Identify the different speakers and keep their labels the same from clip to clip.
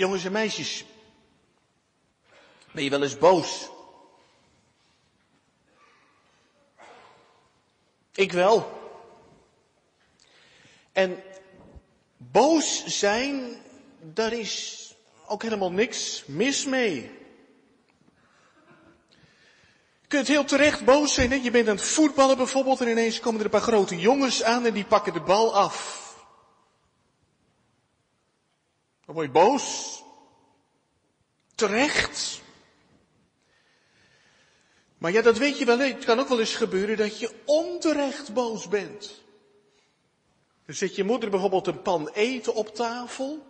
Speaker 1: Jongens en meisjes, ben je wel eens boos? Ik wel. En boos zijn, daar is ook helemaal niks mis mee. Je kunt heel terecht boos zijn. Hè? Je bent aan het voetballen bijvoorbeeld en ineens komen er een paar grote jongens aan en die pakken de bal af. Dan word je boos. Terecht. Maar ja, dat weet je wel. Het kan ook wel eens gebeuren dat je onterecht boos bent. Dan zet je moeder bijvoorbeeld een pan eten op tafel.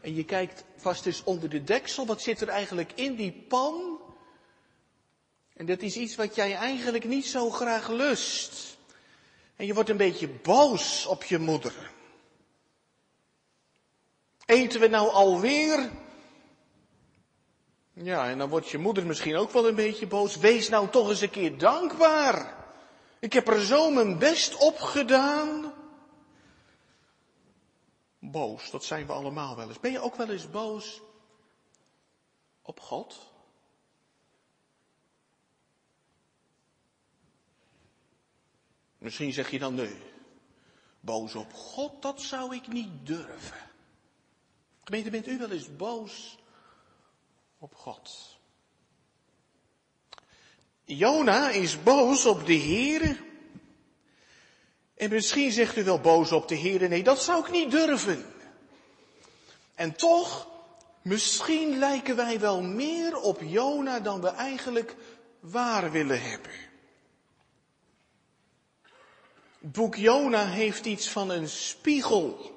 Speaker 1: En je kijkt vast eens onder de deksel. Wat zit er eigenlijk in die pan? En dat is iets wat jij eigenlijk niet zo graag lust. En je wordt een beetje boos op je moeder. Eten we nou alweer? Ja, en dan wordt je moeder misschien ook wel een beetje boos. Wees nou toch eens een keer dankbaar. Ik heb er zo mijn best op gedaan. Boos, dat zijn we allemaal wel eens. Ben je ook wel eens boos op God? Misschien zeg je dan nee. Boos op God, dat zou ik niet durven. Gemeente, bent u wel eens boos op God? Jona is boos op de Heer. En misschien zegt u wel boos op de Heer. Nee, dat zou ik niet durven. En toch, misschien lijken wij wel meer op Jona dan we eigenlijk waar willen hebben. Boek Jona heeft iets van een spiegel.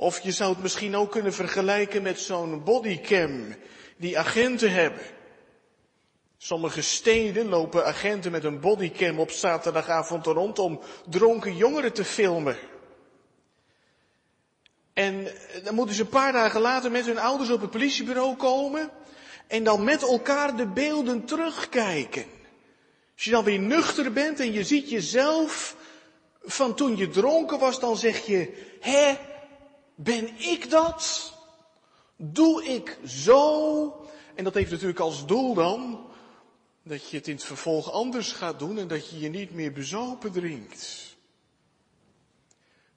Speaker 1: Of je zou het misschien ook kunnen vergelijken met zo'n bodycam die agenten hebben. Sommige steden lopen agenten met een bodycam op zaterdagavond rond om dronken jongeren te filmen. En dan moeten ze een paar dagen later met hun ouders op het politiebureau komen en dan met elkaar de beelden terugkijken. Als je dan weer nuchter bent en je ziet jezelf van toen je dronken was, dan zeg je, hè, ben ik dat? Doe ik zo? En dat heeft natuurlijk als doel dan dat je het in het vervolg anders gaat doen en dat je je niet meer bezopen drinkt.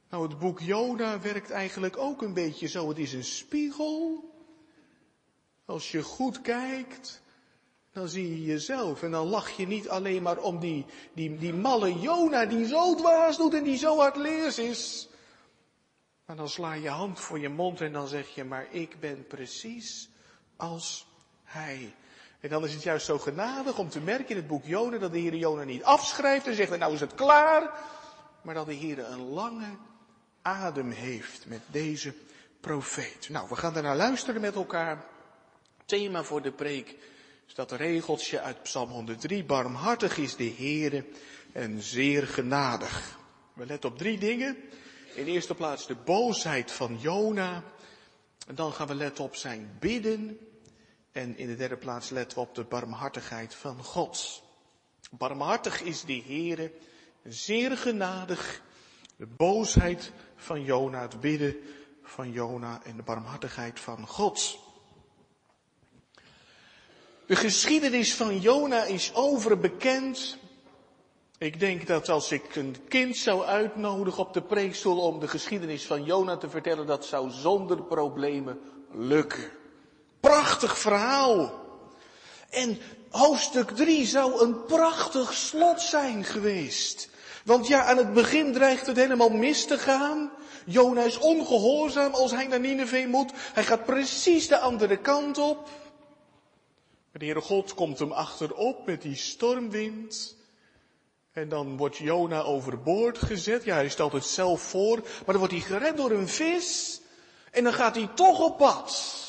Speaker 1: Nou, het boek Jona werkt eigenlijk ook een beetje zo. Het is een spiegel. Als je goed kijkt, dan zie je jezelf en dan lach je niet alleen maar om die, die, die malle Jona die zo dwaas doet en die zo hard leers is. Maar dan sla je hand voor je mond en dan zeg je, maar ik ben precies als hij. En dan is het juist zo genadig om te merken in het boek Jona dat de Heer Jona niet afschrijft en zegt, nou is het klaar. Maar dat de Heer een lange adem heeft met deze profeet. Nou, we gaan daarna luisteren met elkaar. Thema voor de preek is dat regeltje uit Psalm 103. Barmhartig is de Heer en zeer genadig. We letten op drie dingen. In eerste plaats de boosheid van Jona. En dan gaan we letten op zijn bidden. En in de derde plaats letten we op de barmhartigheid van God. Barmhartig is de Heere, zeer genadig. De boosheid van Jona, het bidden van Jona en de barmhartigheid van God. De geschiedenis van Jona is overbekend. Ik denk dat als ik een kind zou uitnodigen op de preekstoel om de geschiedenis van Jona te vertellen, dat zou zonder problemen lukken. Prachtig verhaal. En hoofdstuk 3 zou een prachtig slot zijn geweest. Want ja, aan het begin dreigt het helemaal mis te gaan. Jona is ongehoorzaam als hij naar Nineveh moet. Hij gaat precies de andere kant op. Maar de Heere God komt hem achterop met die stormwind. En dan wordt Jona overboord gezet. Ja, hij stelt het zelf voor. Maar dan wordt hij gered door een vis. En dan gaat hij toch op pad.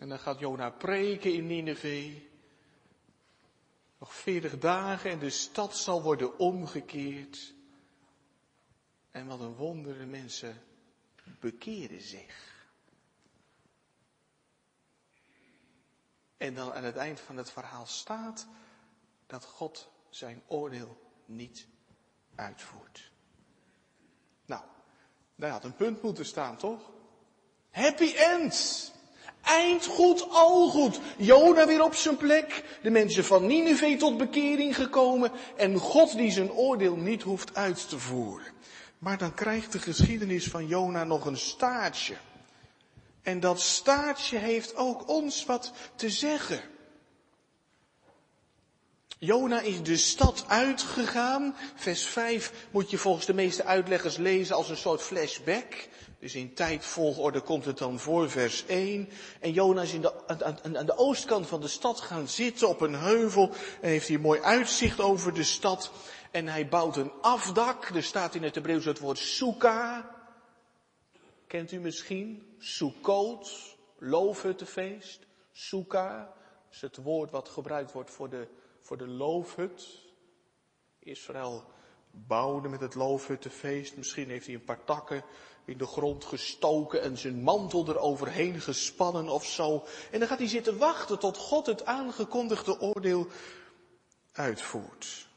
Speaker 1: En dan gaat Jona preken in Nineveh. Nog veertig dagen en de stad zal worden omgekeerd. En wat een wonder, de mensen bekeren zich. En dan aan het eind van het verhaal staat dat God zijn oordeel niet uitvoert. Nou, Daar had een punt moeten staan, toch? Happy end. Eind goed, al goed. Jona weer op zijn plek. De mensen van Nineveh tot bekering gekomen. En God die zijn oordeel niet hoeft uit te voeren. Maar dan krijgt de geschiedenis van Jona nog een staartje. En dat staartje heeft ook ons wat te zeggen. Jona is de stad uitgegaan. Vers 5 moet je volgens de meeste uitleggers lezen als een soort flashback. Dus in tijdvolgorde komt het dan voor vers 1. En Jona is in de, aan, de oostkant van de stad gaan zitten op een heuvel. En heeft hier mooi uitzicht over de stad. En hij bouwt een afdak. Er staat in het Hebreeuws het woord soeka. Kent u misschien? Sukkot, loofhuttenfeest. Soeka is het woord wat gebruikt wordt voor de, voor de loofhut. Israël bouwde met het loofhuttenfeest. Misschien heeft hij een paar takken in de grond gestoken en zijn mantel eroverheen gespannen of zo. En dan gaat hij zitten wachten tot God het aangekondigde oordeel uitvoert.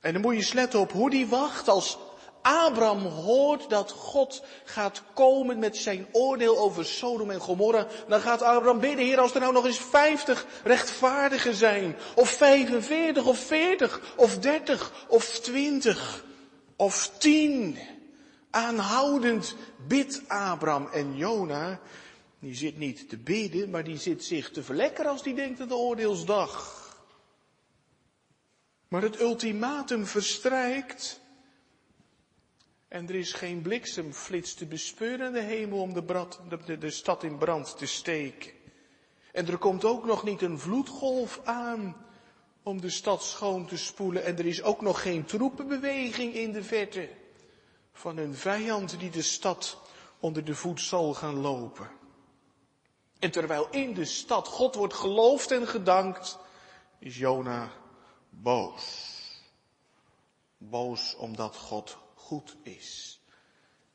Speaker 1: En dan moet je eens letten op hoe die wacht als Abraham hoort dat God gaat komen met zijn oordeel over Sodom en Gomorra, dan gaat Abraham bidden, Heer, als er nou nog eens vijftig rechtvaardigen zijn, of 45, of 40, of 30, of 20, of 10. Aanhoudend bidt Abraham en Jona, die zit niet te bidden, maar die zit zich te verlekkeren als die denkt aan de oordeelsdag. Maar het ultimatum verstrijkt en er is geen bliksemflits te bespeuren in de hemel om de, de, de stad in brand te steken. En er komt ook nog niet een vloedgolf aan om de stad schoon te spoelen. En er is ook nog geen troepenbeweging in de verte van een vijand die de stad onder de voet zal gaan lopen. En terwijl in de stad God wordt geloofd en gedankt, is Jona boos. Boos omdat God goed is.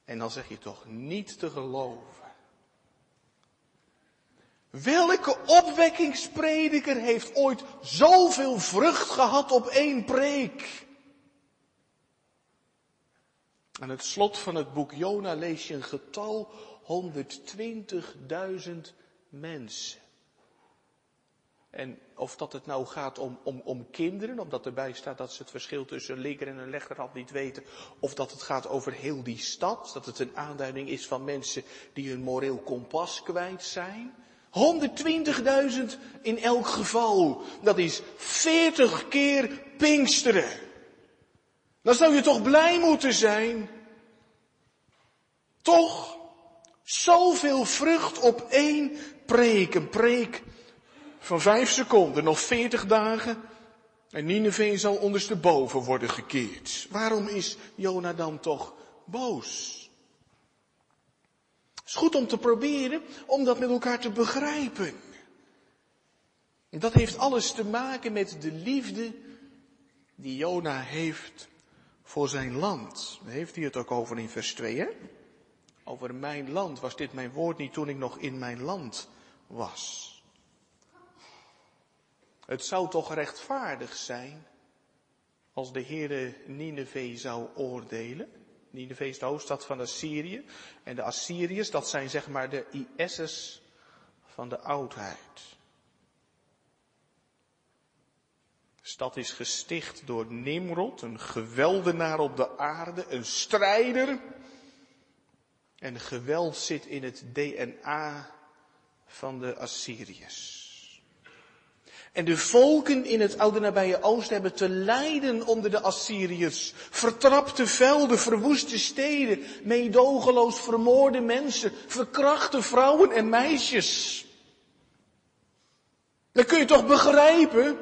Speaker 1: En dan zeg je toch niet te geloven. Welke opwekkingsprediker heeft ooit zoveel vrucht gehad op één preek? Aan het slot van het boek Jona lees je een getal 120.000 mensen. En of dat het nou gaat om, om, om kinderen, omdat erbij staat dat ze het verschil tussen een linker en een rechterhand niet weten. Of dat het gaat over heel die stad, dat het een aanduiding is van mensen die hun moreel kompas kwijt zijn. 120.000 in elk geval. Dat is 40 keer Pinksteren. Dan zou je toch blij moeten zijn? Toch? Zoveel vrucht op één preek. Een preek van vijf seconden, nog veertig dagen. En Nineveh zal ondersteboven worden gekeerd. Waarom is Jona dan toch boos? Het is goed om te proberen om dat met elkaar te begrijpen. En dat heeft alles te maken met de liefde die Jona heeft voor zijn land. Heeft hij het ook over in vers 2, hè? Over mijn land. Was dit mijn woord niet toen ik nog in mijn land was? Het zou toch rechtvaardig zijn als de Heere Nineveh zou oordelen. Nineveh is de hoofdstad van Assyrië. En de Assyriërs, dat zijn zeg maar de IS'ers van de oudheid. De stad is gesticht door Nimrod, een geweldenaar op de aarde, een strijder. En geweld zit in het DNA van de Assyriërs. En de volken in het oude nabije oosten hebben te lijden onder de Assyriërs. Vertrapte velden, verwoeste steden, meedogenloos vermoorde mensen, verkrachte vrouwen en meisjes. Dan kun je toch begrijpen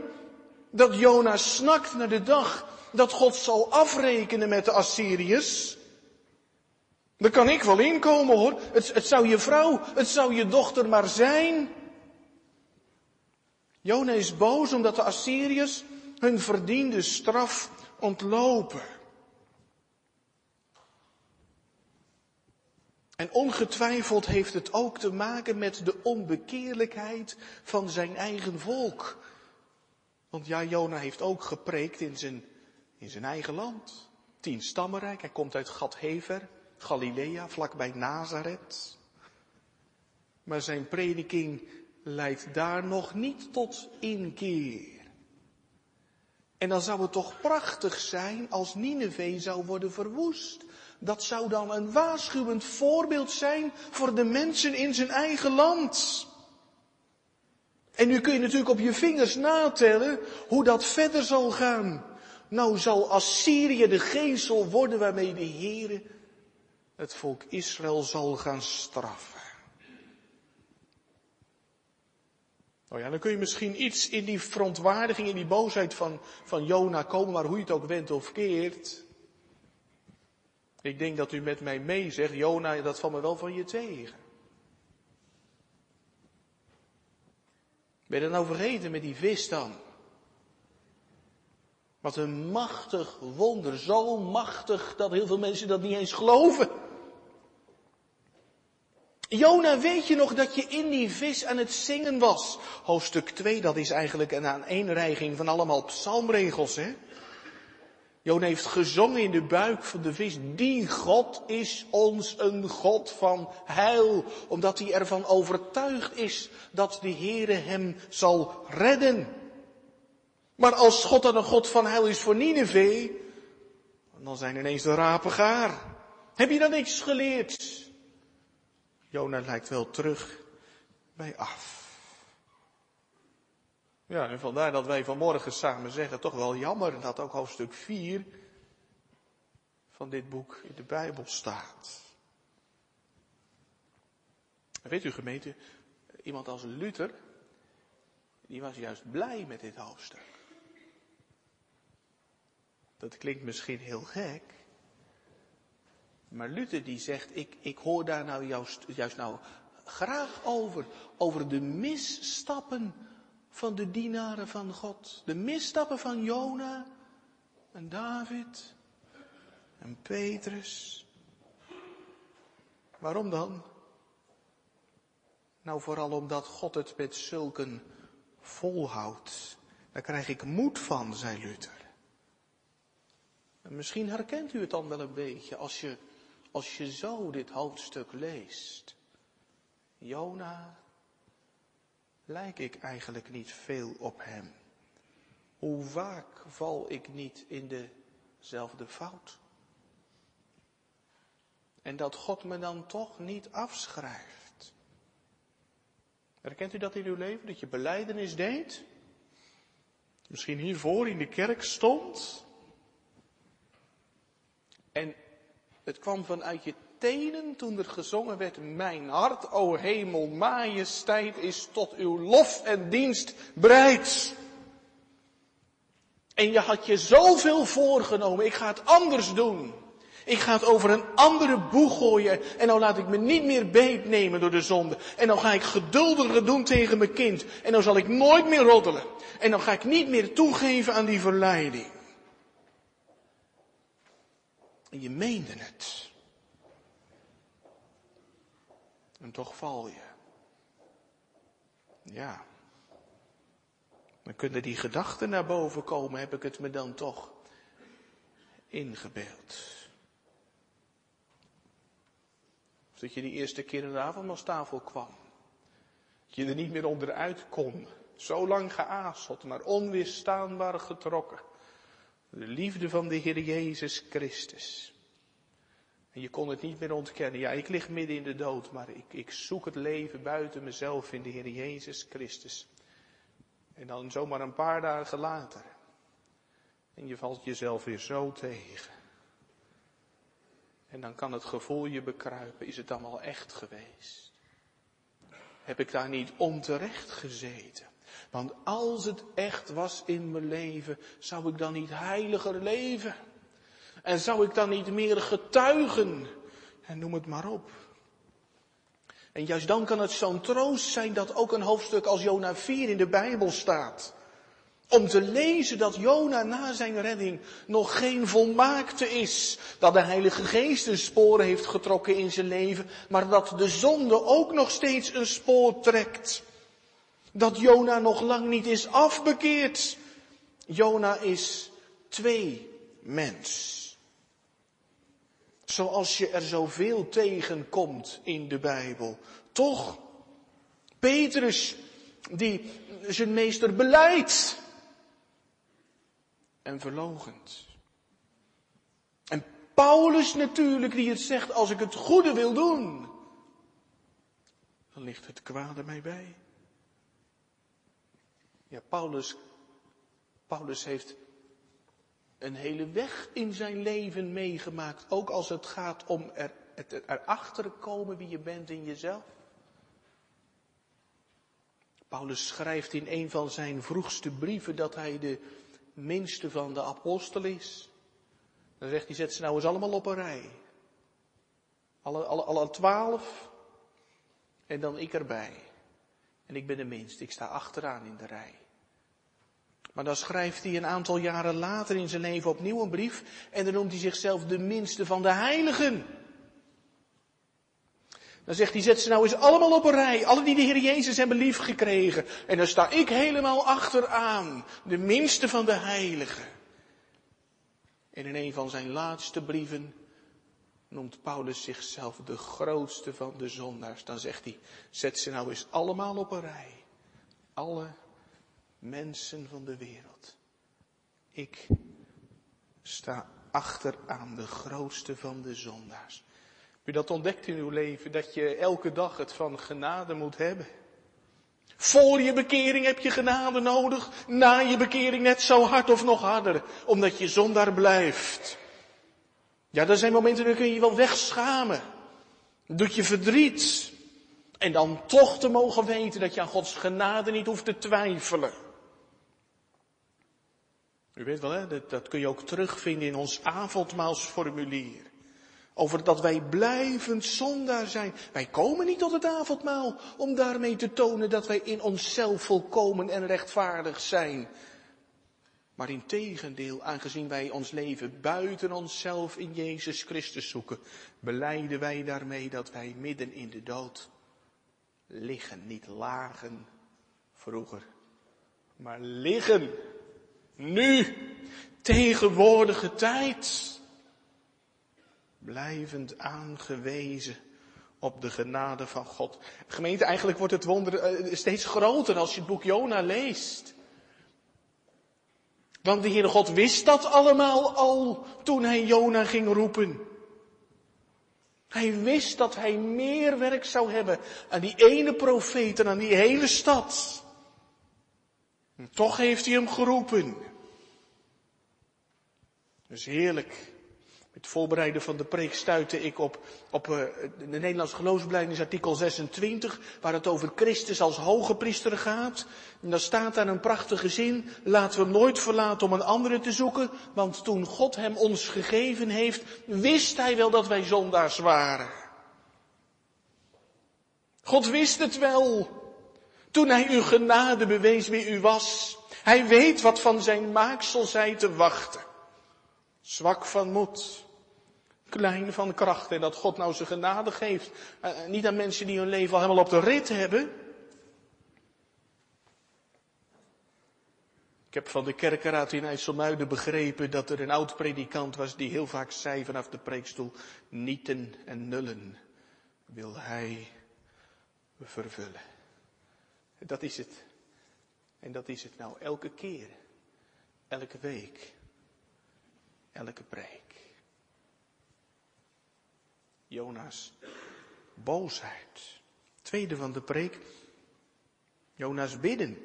Speaker 1: dat Jonas snakt naar de dag dat God zal afrekenen met de Assyriërs. Daar kan ik wel inkomen hoor. Het, het zou je vrouw, het zou je dochter maar zijn. Jona is boos omdat de Assyriërs hun verdiende straf ontlopen. En ongetwijfeld heeft het ook te maken met de onbekeerlijkheid van zijn eigen volk. Want ja, Jona heeft ook gepreekt in zijn, in zijn eigen land. Tien stammenrijk, hij komt uit Gadhever, Galilea, vlakbij Nazareth. Maar zijn prediking leidt daar nog niet tot inkeer. En dan zou het toch prachtig zijn als Nineveh zou worden verwoest. Dat zou dan een waarschuwend voorbeeld zijn voor de mensen in zijn eigen land. En nu kun je natuurlijk op je vingers natellen hoe dat verder zal gaan. Nou zal Assyrië de gezel worden waarmee de Heere het volk Israël zal gaan straffen. Nou ja, dan kun je misschien iets in die verontwaardiging, in die boosheid van, van Jona komen, maar hoe je het ook wendt of keert. Ik denk dat u met mij mee zegt, Jona, dat valt me wel van je tegen. Ben je dat nou vergeten met die vis dan? Wat een machtig wonder, zo machtig dat heel veel mensen dat niet eens geloven. Jona, weet je nog dat je in die vis aan het zingen was? Hoofdstuk 2, dat is eigenlijk een aaneenreiging van allemaal psalmregels, hè? Jona heeft gezongen in de buik van de vis. Die God is ons een God van heil. Omdat hij ervan overtuigd is dat de Heere hem zal redden. Maar als God dan een God van heil is voor Nineveh, dan zijn ineens de rapen gaar. Heb je dan niks geleerd? Jona lijkt wel terug bij af. Ja, en vandaar dat wij vanmorgen samen zeggen, toch wel jammer dat ook hoofdstuk 4 van dit boek in de Bijbel staat. weet u gemeente, iemand als Luther, die was juist blij met dit hoofdstuk. Dat klinkt misschien heel gek, maar Luther die zegt, ik, ik hoor daar nou juist, juist nou graag over, over de misstappen van de dienaren van God. De misstappen van Jona en David en Petrus. Waarom dan? Nou, vooral omdat God het met zulken volhoudt. Daar krijg ik moed van, zei Luther. En misschien herkent u het dan wel een beetje als je, als je zo dit hoofdstuk leest. Jona, lijk ik eigenlijk niet veel op hem? Hoe vaak val ik niet in dezelfde fout? En dat God me dan toch niet afschrijft. Herkent u dat in uw leven? Dat je beleidenis deed? Misschien hiervoor in de kerk stond? En het kwam vanuit je tenen toen er gezongen werd, mijn hart, o hemel, majesteit is tot uw lof en dienst bereid. En je had je zoveel voorgenomen, ik ga het anders doen. Ik ga het over een andere boeg gooien en dan laat ik me niet meer beetnemen door de zonde. En dan ga ik geduldiger doen tegen mijn kind. En dan zal ik nooit meer roddelen. En dan ga ik niet meer toegeven aan die verleiding. En je meende het. En toch val je. Ja. Dan kunnen die gedachten naar boven komen, heb ik het me dan toch ingebeeld. Of dat je die eerste keer aan de avondmaalstafel kwam. Dat je er niet meer onderuit kon. Zo lang geazeld, maar onweerstaanbaar getrokken. De liefde van de Heer Jezus Christus. En je kon het niet meer ontkennen. Ja, ik lig midden in de dood, maar ik, ik zoek het leven buiten mezelf in de Heer Jezus Christus. En dan zomaar een paar dagen later. En je valt jezelf weer zo tegen. En dan kan het gevoel je bekruipen. Is het dan wel echt geweest? Heb ik daar niet onterecht gezeten? Want als het echt was in mijn leven, zou ik dan niet heiliger leven? En zou ik dan niet meer getuigen? En noem het maar op. En juist dan kan het zo'n troost zijn dat ook een hoofdstuk als Jona 4 in de Bijbel staat. Om te lezen dat Jona na zijn redding nog geen volmaakte is. Dat de Heilige Geest een sporen heeft getrokken in zijn leven. Maar dat de zonde ook nog steeds een spoor trekt. Dat Jona nog lang niet is afbekeerd. Jona is twee mens. Zoals je er zoveel tegenkomt in de Bijbel. Toch, Petrus, die zijn meester beleidt en verlogend. En Paulus natuurlijk, die het zegt, als ik het goede wil doen, dan ligt het kwade mij bij. Ja, Paulus, Paulus heeft een hele weg in zijn leven meegemaakt. Ook als het gaat om er, het erachter komen wie je bent in jezelf. Paulus schrijft in een van zijn vroegste brieven dat hij de minste van de apostel is. Dan zegt hij, zet ze nou eens allemaal op een rij. Alle, alle, alle twaalf. En dan ik erbij. En ik ben de minste, ik sta achteraan in de rij. Maar dan schrijft hij een aantal jaren later in zijn leven opnieuw een brief en dan noemt hij zichzelf de minste van de heiligen. Dan zegt hij, zet ze nou eens allemaal op een rij, alle die de Heer Jezus hebben liefgekregen. En dan sta ik helemaal achteraan, de minste van de heiligen. En in een van zijn laatste brieven noemt Paulus zichzelf de grootste van de zondaars. Dan zegt hij, zet ze nou eens allemaal op een rij. Alle mensen van de wereld. Ik sta achteraan de grootste van de zondaars. Heb je dat ontdekt in uw leven, dat je elke dag het van genade moet hebben? Voor je bekering heb je genade nodig, na je bekering net zo hard of nog harder, omdat je zondaar blijft. Ja, er zijn momenten dan kun je je wel wegschamen. Doet je verdriet. En dan toch te mogen weten dat je aan Gods genade niet hoeft te twijfelen. U weet wel, hè? Dat, dat kun je ook terugvinden in ons avondmaalsformulier. Over dat wij blijvend zondaar zijn. Wij komen niet tot het avondmaal om daarmee te tonen dat wij in onszelf volkomen en rechtvaardig zijn. Maar in tegendeel, aangezien wij ons leven buiten onszelf in Jezus Christus zoeken, beleiden wij daarmee dat wij midden in de dood liggen. Niet lagen vroeger, maar liggen nu, tegenwoordige tijd. Blijvend aangewezen op de genade van God. Gemeente, eigenlijk wordt het wonder eh, steeds groter als je het boek Jona leest. Want de Heere God wist dat allemaal al toen hij Jona ging roepen. Hij wist dat hij meer werk zou hebben aan die ene profeet en aan die hele stad. En toch heeft hij hem geroepen. Dus heerlijk. Het voorbereiden van de preek stuitte ik op, op uh, de Nederlandse geloofsbelijdenis artikel 26, waar het over Christus als hoge priester gaat. En daar staat daar een prachtige zin, laten we hem nooit verlaten om een andere te zoeken, want toen God hem ons gegeven heeft, wist hij wel dat wij zondaars waren. God wist het wel, toen hij uw genade bewees wie u was. Hij weet wat van zijn maaksel zij te wachten. Zwak van moed. Klein van kracht. En dat God nou zijn genade geeft. Uh, niet aan mensen die hun leven al helemaal op de rit hebben. Ik heb van de kerkenraad in IJsselmuiden begrepen dat er een oud predikant was die heel vaak zei vanaf de preekstoel, nieten en nullen wil hij vervullen. Dat is het. En dat is het nou elke keer, elke week, elke preek. Jona's boosheid. Tweede van de preek, Jona's bidden.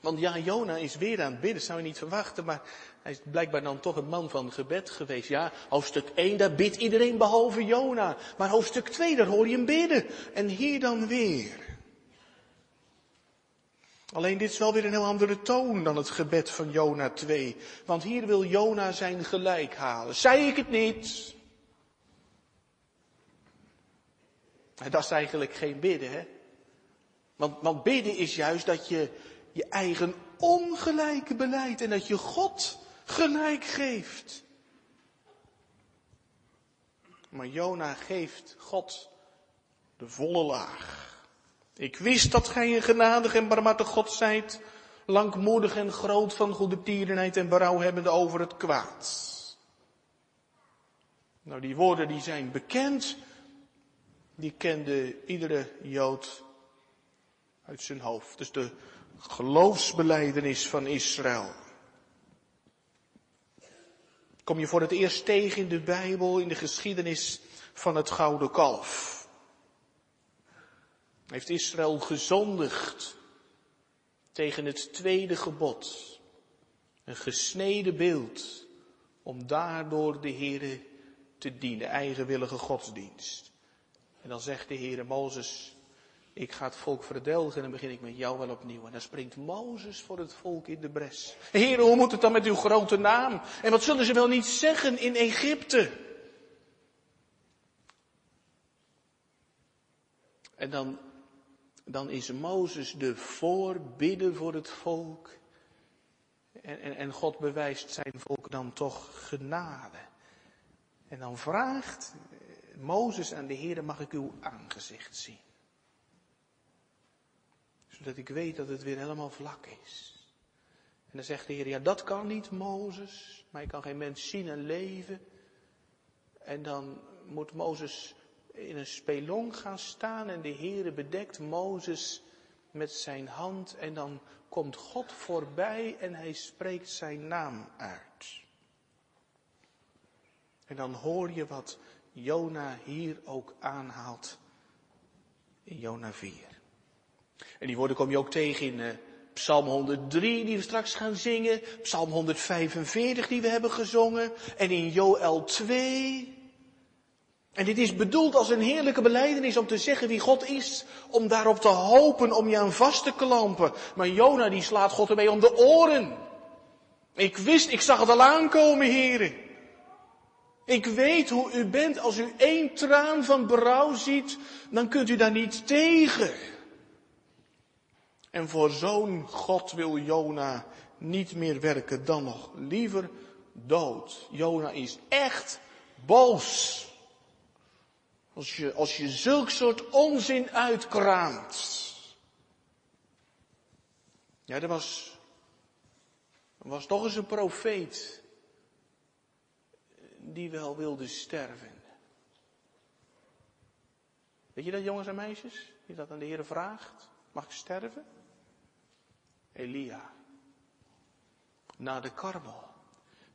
Speaker 1: Want ja, Jona is weer aan het bidden, zou je niet verwachten, maar hij is blijkbaar dan toch een man van gebed geweest. Ja, hoofdstuk 1, daar bidt iedereen behalve Jona. Maar hoofdstuk 2, daar hoor je hem bidden. En hier dan weer. Alleen dit is wel weer een heel andere toon dan het gebed van Jona 2. Want hier wil Jona zijn gelijk halen. Zei ik het niet? Dat is eigenlijk geen bidden, hè? Want, want bidden is juist dat je je eigen ongelijke beleid en dat je God gelijk geeft. Maar Jona geeft God de volle laag. Ik wist dat gij een genadig en barmhartig God zijt, langmoedig en groot van goede tierenheid en berouw hebbende over het kwaad. Nou, die woorden die zijn bekend. Die kende iedere Jood uit zijn hoofd. Dus de geloofsbeleidenis van Israël. Kom je voor het eerst tegen in de Bijbel, in de geschiedenis van het gouden kalf. Heeft Israël gezondigd tegen het tweede gebod. Een gesneden beeld om daardoor de Heere te dienen, eigenwillige godsdienst. En dan zegt de Heere Mozes, ik ga het volk verdelgen en dan begin ik met jou wel opnieuw. En dan springt Mozes voor het volk in de bres. Heere, hoe moet het dan met uw grote naam? En wat zullen ze wel niet zeggen in Egypte? En dan, dan is Mozes de voorbidder voor het volk. En, en, en God bewijst zijn volk dan toch genade. En dan vraagt Mozes aan de Heer, mag ik uw aangezicht zien? Zodat ik weet dat het weer helemaal vlak is. En dan zegt de Heer, ja dat kan niet Mozes, maar ik kan geen mens zien en leven. En dan moet Mozes in een spelong gaan staan en de Heere bedekt Mozes met zijn hand en dan komt God voorbij en hij spreekt zijn naam uit. En dan hoor je wat Jona hier ook aanhaalt in Jona 4. En die woorden kom je ook tegen in uh, Psalm 103 die we straks gaan zingen, Psalm 145 die we hebben gezongen en in Joel 2. En dit is bedoeld als een heerlijke beleidenis om te zeggen wie God is, om daarop te hopen, om je aan vast te klampen. Maar Jona die slaat God ermee om de oren. Ik wist, ik zag het al aankomen, heren. Ik weet hoe u bent. Als u één traan van berouw ziet, dan kunt u daar niet tegen. En voor zo'n God wil Jona niet meer werken dan nog liever dood. Jona is echt boos. Als je, als je zulk soort onzin uitkraamt. Ja, er was, er was toch eens een profeet die wel wilde sterven. Weet je dat, jongens en meisjes? Die dat aan de Heer vraagt? Mag ik sterven? Elia. Naar de karmel.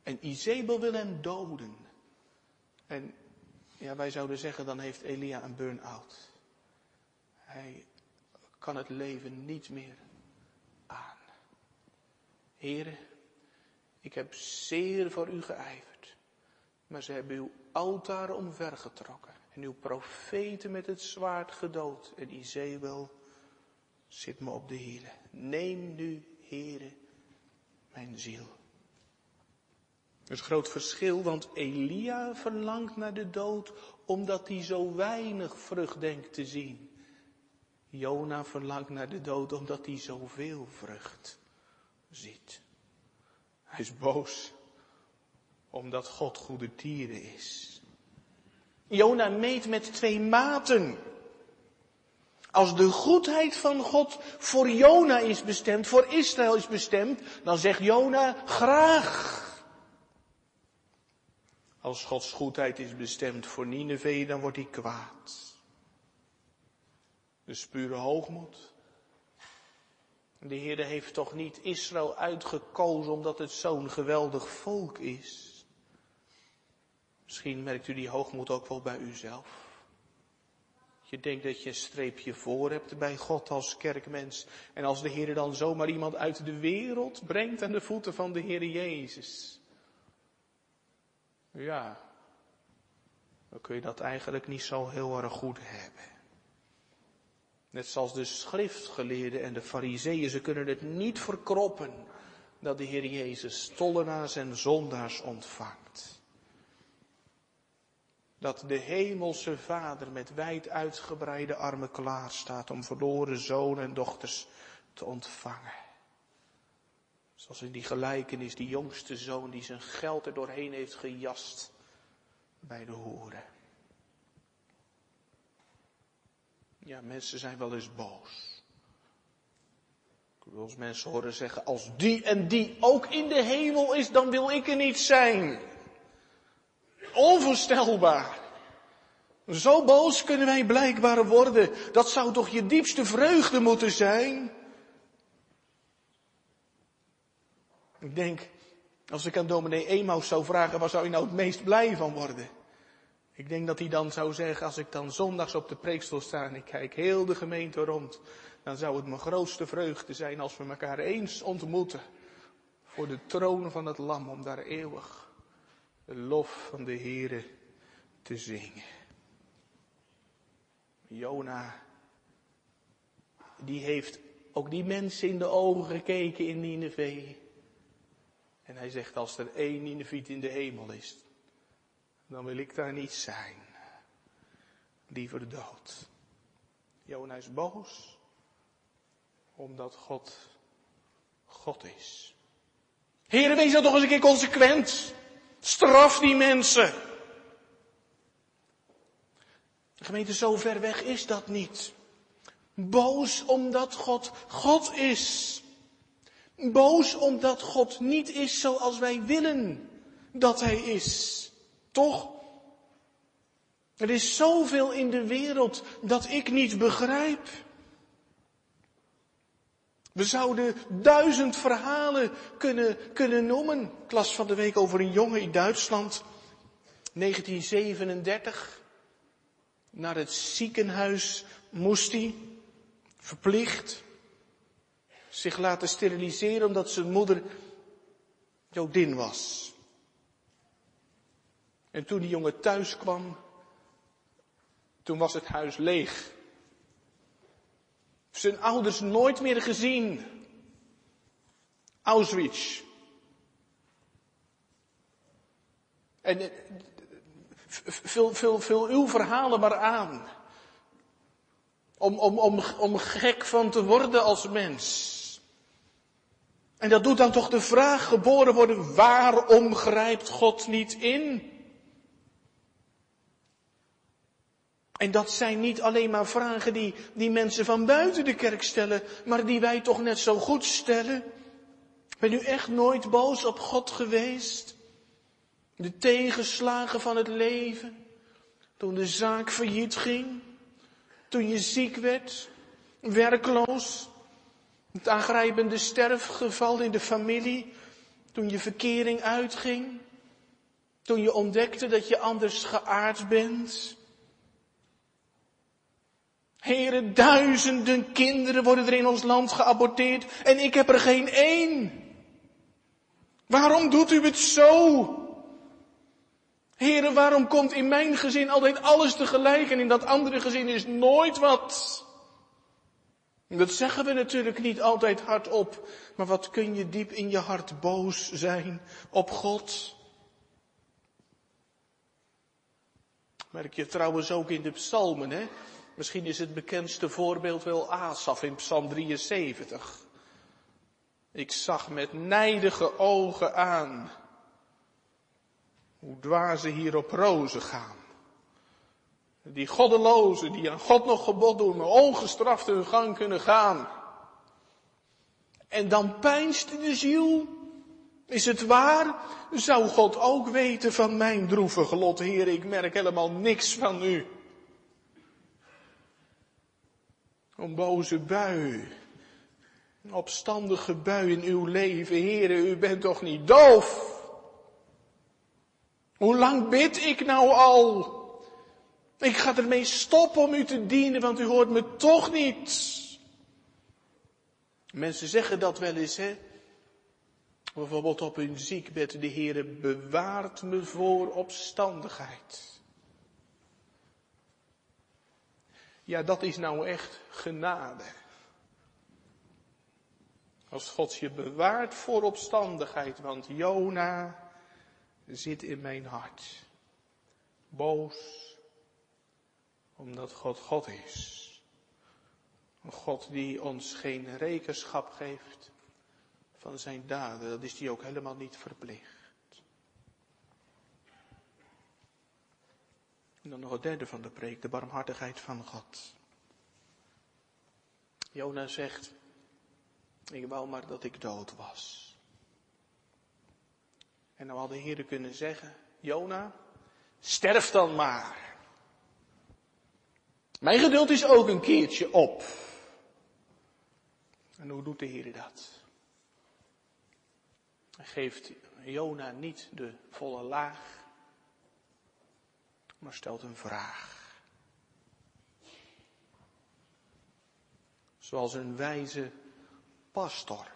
Speaker 1: En Izebel wil hem doden. En ja, wij zouden zeggen, dan heeft Elia een burn-out. Hij kan het leven niet meer aan. Heren, ik heb zeer voor u geijverd. Maar ze hebben uw altaar omvergetrokken. En uw profeten met het zwaard gedood. En Izebel zit me op de hielen. Neem nu, heren, mijn ziel. Er is groot verschil, want Elia verlangt naar de dood omdat hij zo weinig vrucht denkt te zien. Jona verlangt naar de dood omdat hij zoveel vrucht ziet. Hij is boos omdat God goede tieren is. Jona meet met twee maten. Als de goedheid van God voor Jona is bestemd, voor Israël is bestemd, dan zegt Jona graag. Als Gods goedheid is bestemd voor Nineveh, dan wordt hij kwaad. Dus pure hoogmoed. De Heer heeft toch niet Israël uitgekozen omdat het zo'n geweldig volk is. Misschien merkt u die hoogmoed ook wel bij uzelf. Je denkt dat je een streepje voor hebt bij God als kerkmens. En als de Heer dan zomaar iemand uit de wereld brengt aan de voeten van de Heer Jezus. Ja, dan kun je dat eigenlijk niet zo heel erg goed hebben. Net zoals de schriftgeleerden en de fariseeën, ze kunnen het niet verkroppen dat de Heer Jezus tollenaars en zondaars ontvangt. Dat de hemelse Vader met wijd uitgebreide armen klaar staat om verloren zonen en dochters te ontvangen. Zoals in die gelijkenis, die jongste zoon die zijn geld er doorheen heeft gejast bij de hoeren. Ja, mensen zijn wel eens boos. Ik mensen horen zeggen, als die en die ook in de hemel is, dan wil ik er niet zijn. Onvoorstelbaar. Zo boos kunnen wij blijkbaar worden. Dat zou toch je diepste vreugde moeten zijn? Ik denk, als ik aan dominee Emaus zou vragen, waar zou je nou het meest blij van worden? Ik denk dat hij dan zou zeggen, als ik dan zondags op de preekstoel sta en ik kijk heel de gemeente rond, dan zou het mijn grootste vreugde zijn als we elkaar eens ontmoeten voor de troon van het lam om daar eeuwig de lof van de Heere te zingen. Jona, die heeft ook die mensen in de ogen gekeken in Nineveh. En hij zegt, als er één Nineviet in de hemel is, dan wil ik daar niet zijn. Liever dood. Jona is boos, omdat God God is. Heren, wees dan toch eens een keer consequent. Straf die mensen. De gemeente, zo ver weg is dat niet. Boos omdat God God is. Boos omdat God niet is zoals wij willen dat Hij is. Toch? Er is zoveel in de wereld dat ik niet begrijp. We zouden duizend verhalen kunnen, kunnen noemen. Ik las van de week over een jongen in Duitsland, 1937. Naar het ziekenhuis moest hij, verplicht, zich laten steriliseren omdat zijn moeder Jodin was. En toen die jongen thuis kwam, toen was het huis leeg. Zijn ouders nooit meer gezien. Auschwitz. En eh, vul, vul, vul uw verhalen maar aan. Om, om, om, om gek van te worden als mens. En dat doet dan toch de vraag geboren worden, waarom grijpt God niet in? En dat zijn niet alleen maar vragen die, die mensen van buiten de kerk stellen, maar die wij toch net zo goed stellen. Ben u echt nooit boos op God geweest? De tegenslagen van het leven? Toen de zaak failliet ging? Toen je ziek werd? Werkloos? Het aangrijpende sterfgeval in de familie? Toen je verkering uitging? Toen je ontdekte dat je anders geaard bent? Heren, duizenden kinderen worden er in ons land geaborteerd en ik heb er geen één. Waarom doet u het zo? Heren, waarom komt in mijn gezin altijd alles tegelijk en in dat andere gezin is nooit wat? Dat zeggen we natuurlijk niet altijd hardop, maar wat kun je diep in je hart boos zijn op God? Merk je trouwens ook in de psalmen, hè? Misschien is het bekendste voorbeeld wel Asaf in Psalm 73. Ik zag met nijdige ogen aan hoe dwazen hier op rozen gaan. Die goddelozen die aan God nog gebod doen, maar ongestraft hun gang kunnen gaan. En dan pijnst de ziel. Is het waar? Zou God ook weten van mijn droevige lot, Heer? Ik merk helemaal niks van u. Een boze bui. Een opstandige bui in uw leven. Heren, u bent toch niet doof? Hoe lang bid ik nou al? Ik ga ermee stoppen om u te dienen, want u hoort me toch niet. Mensen zeggen dat wel eens, hè? Bijvoorbeeld op hun ziekbed, de Heere bewaart me voor opstandigheid. Ja, dat is nou echt genade. Als God je bewaart voor opstandigheid, want Jona zit in mijn hart. Boos, omdat God God is. Een God die ons geen rekenschap geeft van zijn daden, dat is die ook helemaal niet verplicht. En dan nog het derde van de preek, de barmhartigheid van God. Jona zegt, ik wou maar dat ik dood was. En nou had de Heer kunnen zeggen, Jona, sterf dan maar. Mijn geduld is ook een keertje op. En hoe doet de Heer dat? Hij geeft Jona niet de volle laag, maar stelt een vraag. Zoals een wijze pastor.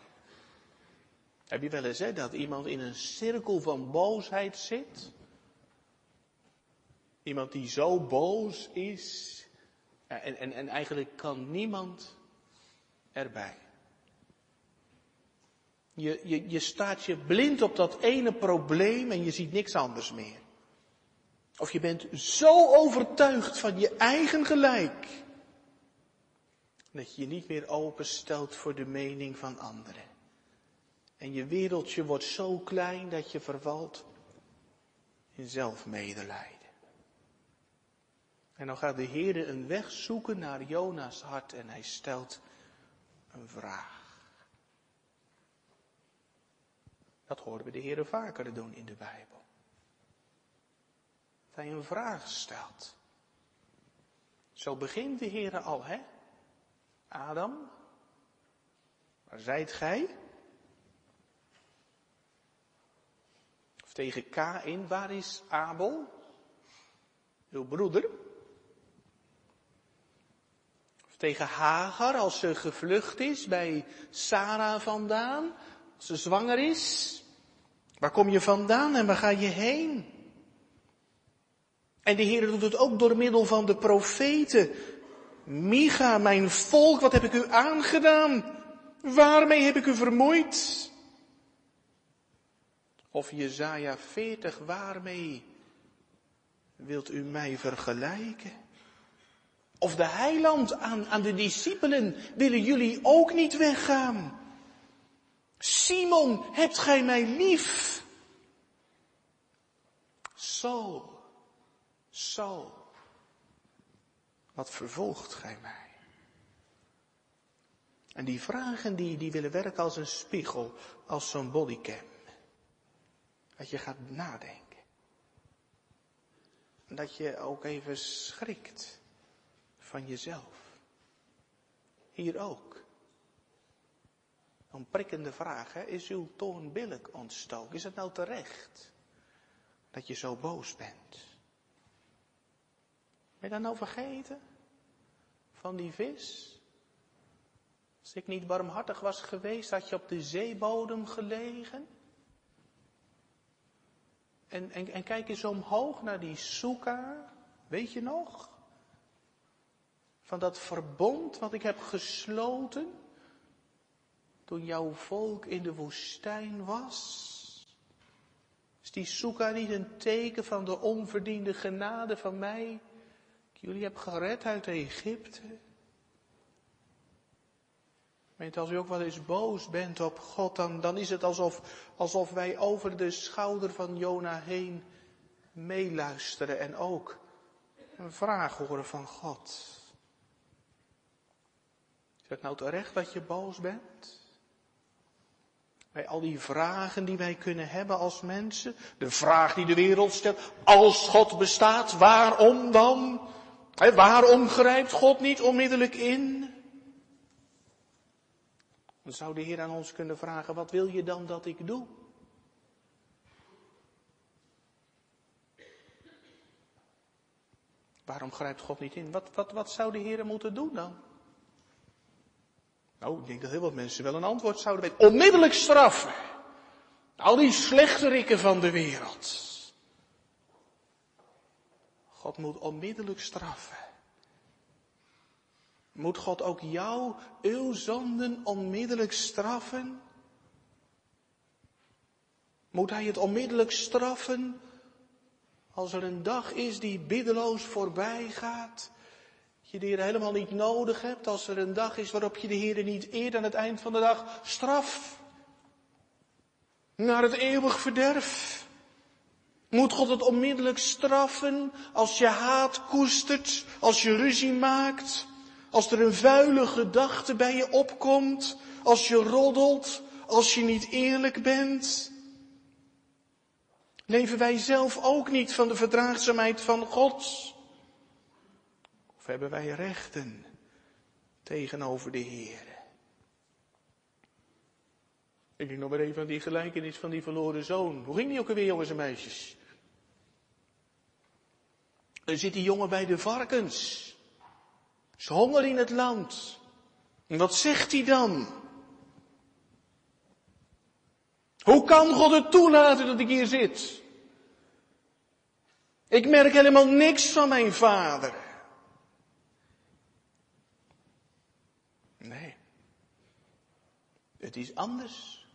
Speaker 1: Heb je wel eens hè, dat iemand in een cirkel van boosheid zit? Iemand die zo boos is. En, en, en eigenlijk kan niemand erbij. Je, je, je staat je blind op dat ene probleem en je ziet niks anders meer. Of je bent zo overtuigd van je eigen gelijk. Dat je je niet meer openstelt voor de mening van anderen. En je wereldje wordt zo klein dat je vervalt in zelfmedelijden. En dan gaat de Heer een weg zoeken naar Jona's hart en hij stelt een vraag. Dat horen we de Heer vaker doen in de Bijbel. Hij een vraag stelt. Zo begint de Heer al, hè? Adam, waar zijt gij? Of tegen K in, waar is Abel? Uw broeder? Of tegen Hagar, als ze gevlucht is bij Sarah vandaan, als ze zwanger is? Waar kom je vandaan en waar ga je heen? En de Heer doet het ook door middel van de profeten. Micha, mijn volk, wat heb ik u aangedaan? Waarmee heb ik u vermoeid? Of Jezaja 40, waarmee wilt u mij vergelijken? Of de heiland aan, aan de discipelen, willen jullie ook niet weggaan? Simon, hebt gij mij lief? Zo, zo. Wat vervolgt gij mij? En die vragen die, die willen werken als een spiegel, als zo'n bodycam. Dat je gaat nadenken. En dat je ook even schrikt van jezelf. Hier ook. Een prikkende vraag, hè? is uw toorn billig ontstoken? Is het nou terecht dat je zo boos bent? Je dat nou vergeten? Van die vis? Als ik niet barmhartig was geweest, had je op de zeebodem gelegen? En, en, en kijk eens omhoog naar die soeka, weet je nog? Van dat verbond wat ik heb gesloten toen jouw volk in de woestijn was? Is die soeka niet een teken van de onverdiende genade van mij? Jullie heb gered uit Egypte. Weet, als u ook wel eens boos bent op God, dan, dan is het alsof, alsof wij over de schouder van Jona heen meeluisteren en ook een vraag horen van God. Is het nou terecht dat je boos bent? Bij al die vragen die wij kunnen hebben als mensen. De vraag die de wereld stelt. Als God bestaat, waarom dan? Waarom grijpt God niet onmiddellijk in? Dan zou de Heer aan ons kunnen vragen, wat wil je dan dat ik doe? Waarom grijpt God niet in? Wat, wat, wat zou de Heer moeten doen dan? Nou, ik denk dat heel wat mensen wel een antwoord zouden weten. Onmiddellijk straffen. Al die slechterikken van de wereld. God moet onmiddellijk straffen. Moet God ook jou, uw zonden, onmiddellijk straffen? Moet Hij het onmiddellijk straffen als er een dag is die biddeloos voorbij gaat? je de Heer helemaal niet nodig hebt, als er een dag is waarop je de Heer niet eert aan het eind van de dag, straf. Naar het eeuwig verderf. Moet God het onmiddellijk straffen als je haat koestert, als je ruzie maakt, als er een vuile gedachte bij je opkomt, als je roddelt, als je niet eerlijk bent? Leven wij zelf ook niet van de verdraagzaamheid van God? Of hebben wij rechten tegenover de Heer? Ik denk nog maar even aan die gelijkenis van die verloren zoon. Hoe ging die ook alweer, jongens en meisjes? Er zit die jongen bij de varkens. Is honger in het land. En wat zegt hij dan? Hoe kan God het toelaten dat ik hier zit? Ik merk helemaal niks van mijn vader. Nee. Het is anders.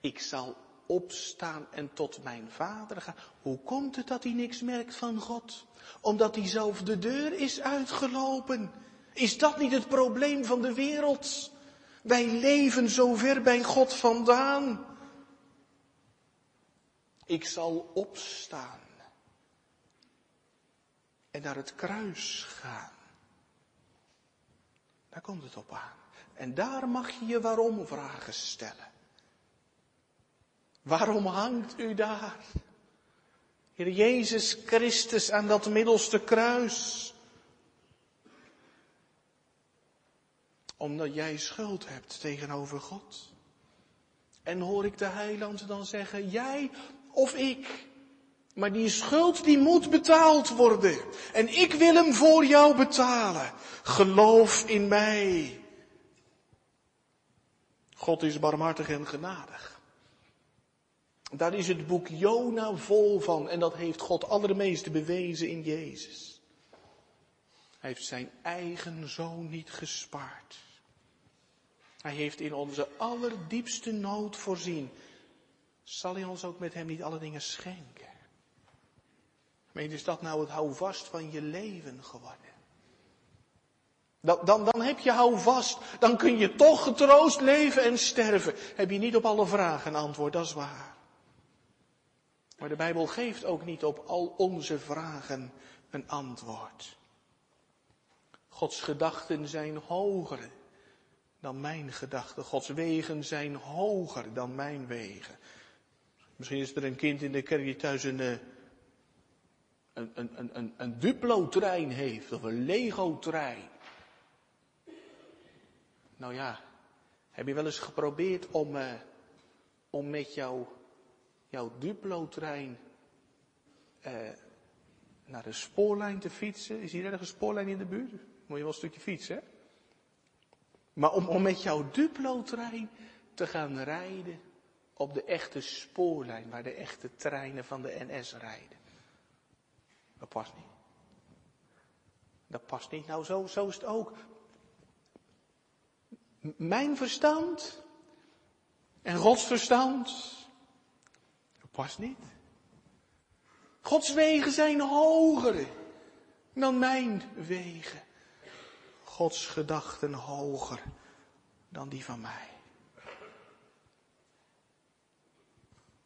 Speaker 1: Ik zal opstaan en tot mijn vader gaan. Hoe komt het dat hij niks merkt van God? Omdat hij zelf de deur is uitgelopen. Is dat niet het probleem van de wereld? Wij leven zo ver bij God vandaan. Ik zal opstaan en naar het kruis gaan. Daar komt het op aan. En daar mag je je waarom vragen stellen. Waarom hangt u daar? Heer Jezus Christus aan dat middelste kruis. Omdat jij schuld hebt tegenover God. En hoor ik de heiland dan zeggen, jij of ik. Maar die schuld die moet betaald worden. En ik wil hem voor jou betalen. Geloof in mij. God is barmhartig en genadig. Daar is het boek Jona vol van en dat heeft God allermeeste bewezen in Jezus. Hij heeft zijn eigen zoon niet gespaard. Hij heeft in onze allerdiepste nood voorzien. Zal hij ons ook met hem niet alle dingen schenken? Meen, is dat nou het houvast van je leven geworden? Dan, dan, dan heb je houvast. Dan kun je toch getroost leven en sterven. Heb je niet op alle vragen een antwoord, dat is waar. Maar de Bijbel geeft ook niet op al onze vragen een antwoord. Gods gedachten zijn hoger dan mijn gedachten. Gods wegen zijn hoger dan mijn wegen. Misschien is er een kind in de kerk die thuis een, eh, een, een, een, een Duplo-trein heeft of een Lego-trein. Nou ja, heb je wel eens geprobeerd om, uh, om met jouw jouw Duplo-trein uh, naar de spoorlijn te fietsen. Is hier ergens een spoorlijn in de buurt? Moet je wel een stukje fietsen, hè? Maar om, om met jouw Duplo-trein te gaan rijden op de echte spoorlijn, waar de echte treinen van de NS rijden. Dat past niet. Dat past niet. Nou, zo, zo is het ook. Mijn verstand en Gods verstand Past niet. Gods wegen zijn hoger dan mijn wegen. Gods gedachten hoger dan die van mij.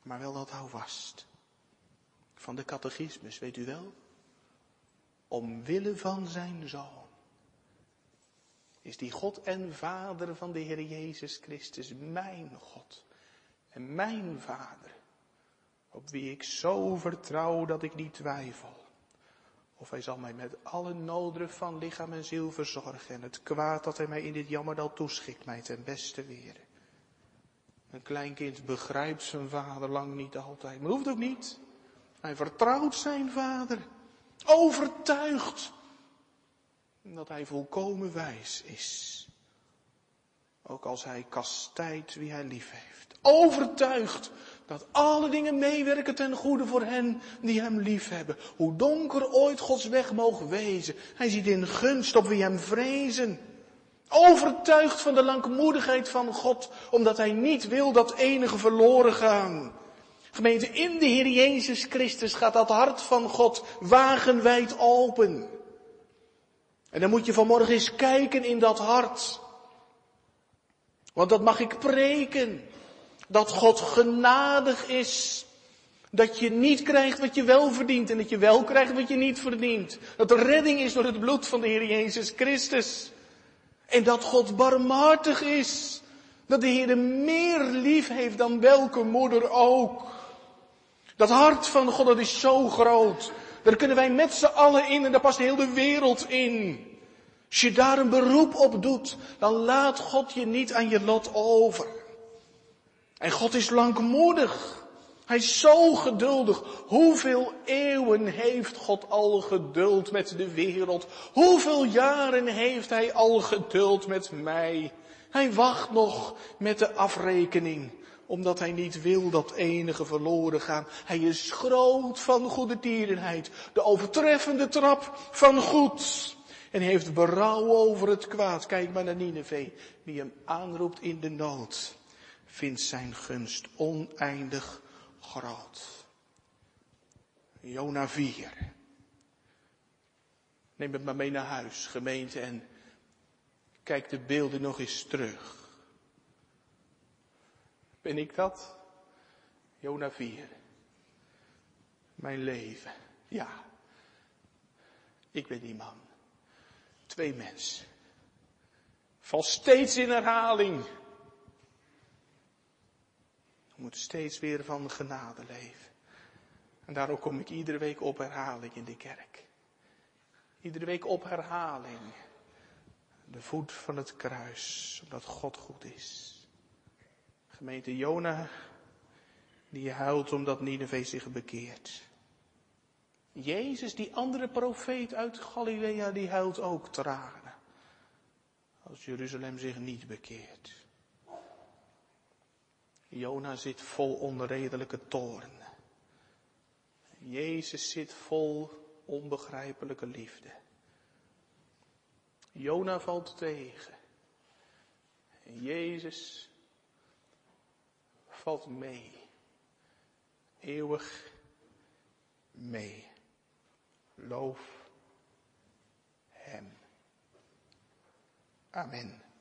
Speaker 1: Maar wel dat hou vast. Van de catechismus, weet u wel? Omwille van zijn zoon. Is die God en Vader van de Heer Jezus Christus mijn God en mijn Vader op wie ik zo vertrouw dat ik niet twijfel. Of hij zal mij met alle noden van lichaam en ziel verzorgen en het kwaad dat hij mij in dit jammerdal toeschikt mij ten beste weren. Een kleinkind begrijpt zijn vader lang niet altijd, maar hoeft ook niet. Hij vertrouwt zijn vader, overtuigd dat hij volkomen wijs is. Ook als hij kastijdt wie hij lief heeft. Overtuigd dat alle dingen meewerken ten goede voor hen die hem lief hebben. Hoe donker ooit Gods weg mogen wezen. Hij ziet in gunst op wie hem vrezen. Overtuigd van de langmoedigheid van God, omdat hij niet wil dat enige verloren gaan. Gemeente, in de Heer Jezus Christus gaat dat hart van God wagenwijd open. En dan moet je vanmorgen eens kijken in dat hart. Want dat mag ik preken. Dat God genadig is. Dat je niet krijgt wat je wel verdient en dat je wel krijgt wat je niet verdient. Dat er redding is door het bloed van de Heer Jezus Christus. En dat God barmhartig is. Dat de Heer meer lief heeft dan welke moeder ook. Dat hart van God, dat is zo groot. Daar kunnen wij met z'n allen in en daar past heel de wereld in. Als je daar een beroep op doet, dan laat God je niet aan je lot over. En God is langmoedig. Hij is zo geduldig. Hoeveel eeuwen heeft God al geduld met de wereld? Hoeveel jaren heeft Hij al geduld met mij? Hij wacht nog met de afrekening, omdat Hij niet wil dat enige verloren gaan. Hij is groot van goede tierenheid, de overtreffende trap van goed. En heeft berouw over het kwaad. Kijk maar naar Nineveh. Wie hem aanroept in de nood, vindt zijn gunst oneindig groot. Jona 4. Neem het maar mee naar huis, gemeente, en kijk de beelden nog eens terug. Ben ik dat? Jona 4. Mijn leven. Ja. Ik ben die man. Twee mensen. Val steeds in herhaling moet steeds weer van genade leven. En daarom kom ik iedere week op herhaling in de kerk. Iedere week op herhaling. De voet van het kruis, omdat God goed is. Gemeente Jona, die huilt omdat Nineveh zich bekeert. Jezus, die andere profeet uit Galilea, die huilt ook tranen. Als Jeruzalem zich niet bekeert. Jona zit vol onredelijke toorn. Jezus zit vol onbegrijpelijke liefde. Jona valt tegen. En Jezus valt mee. Eeuwig mee. Loof Hem. Amen.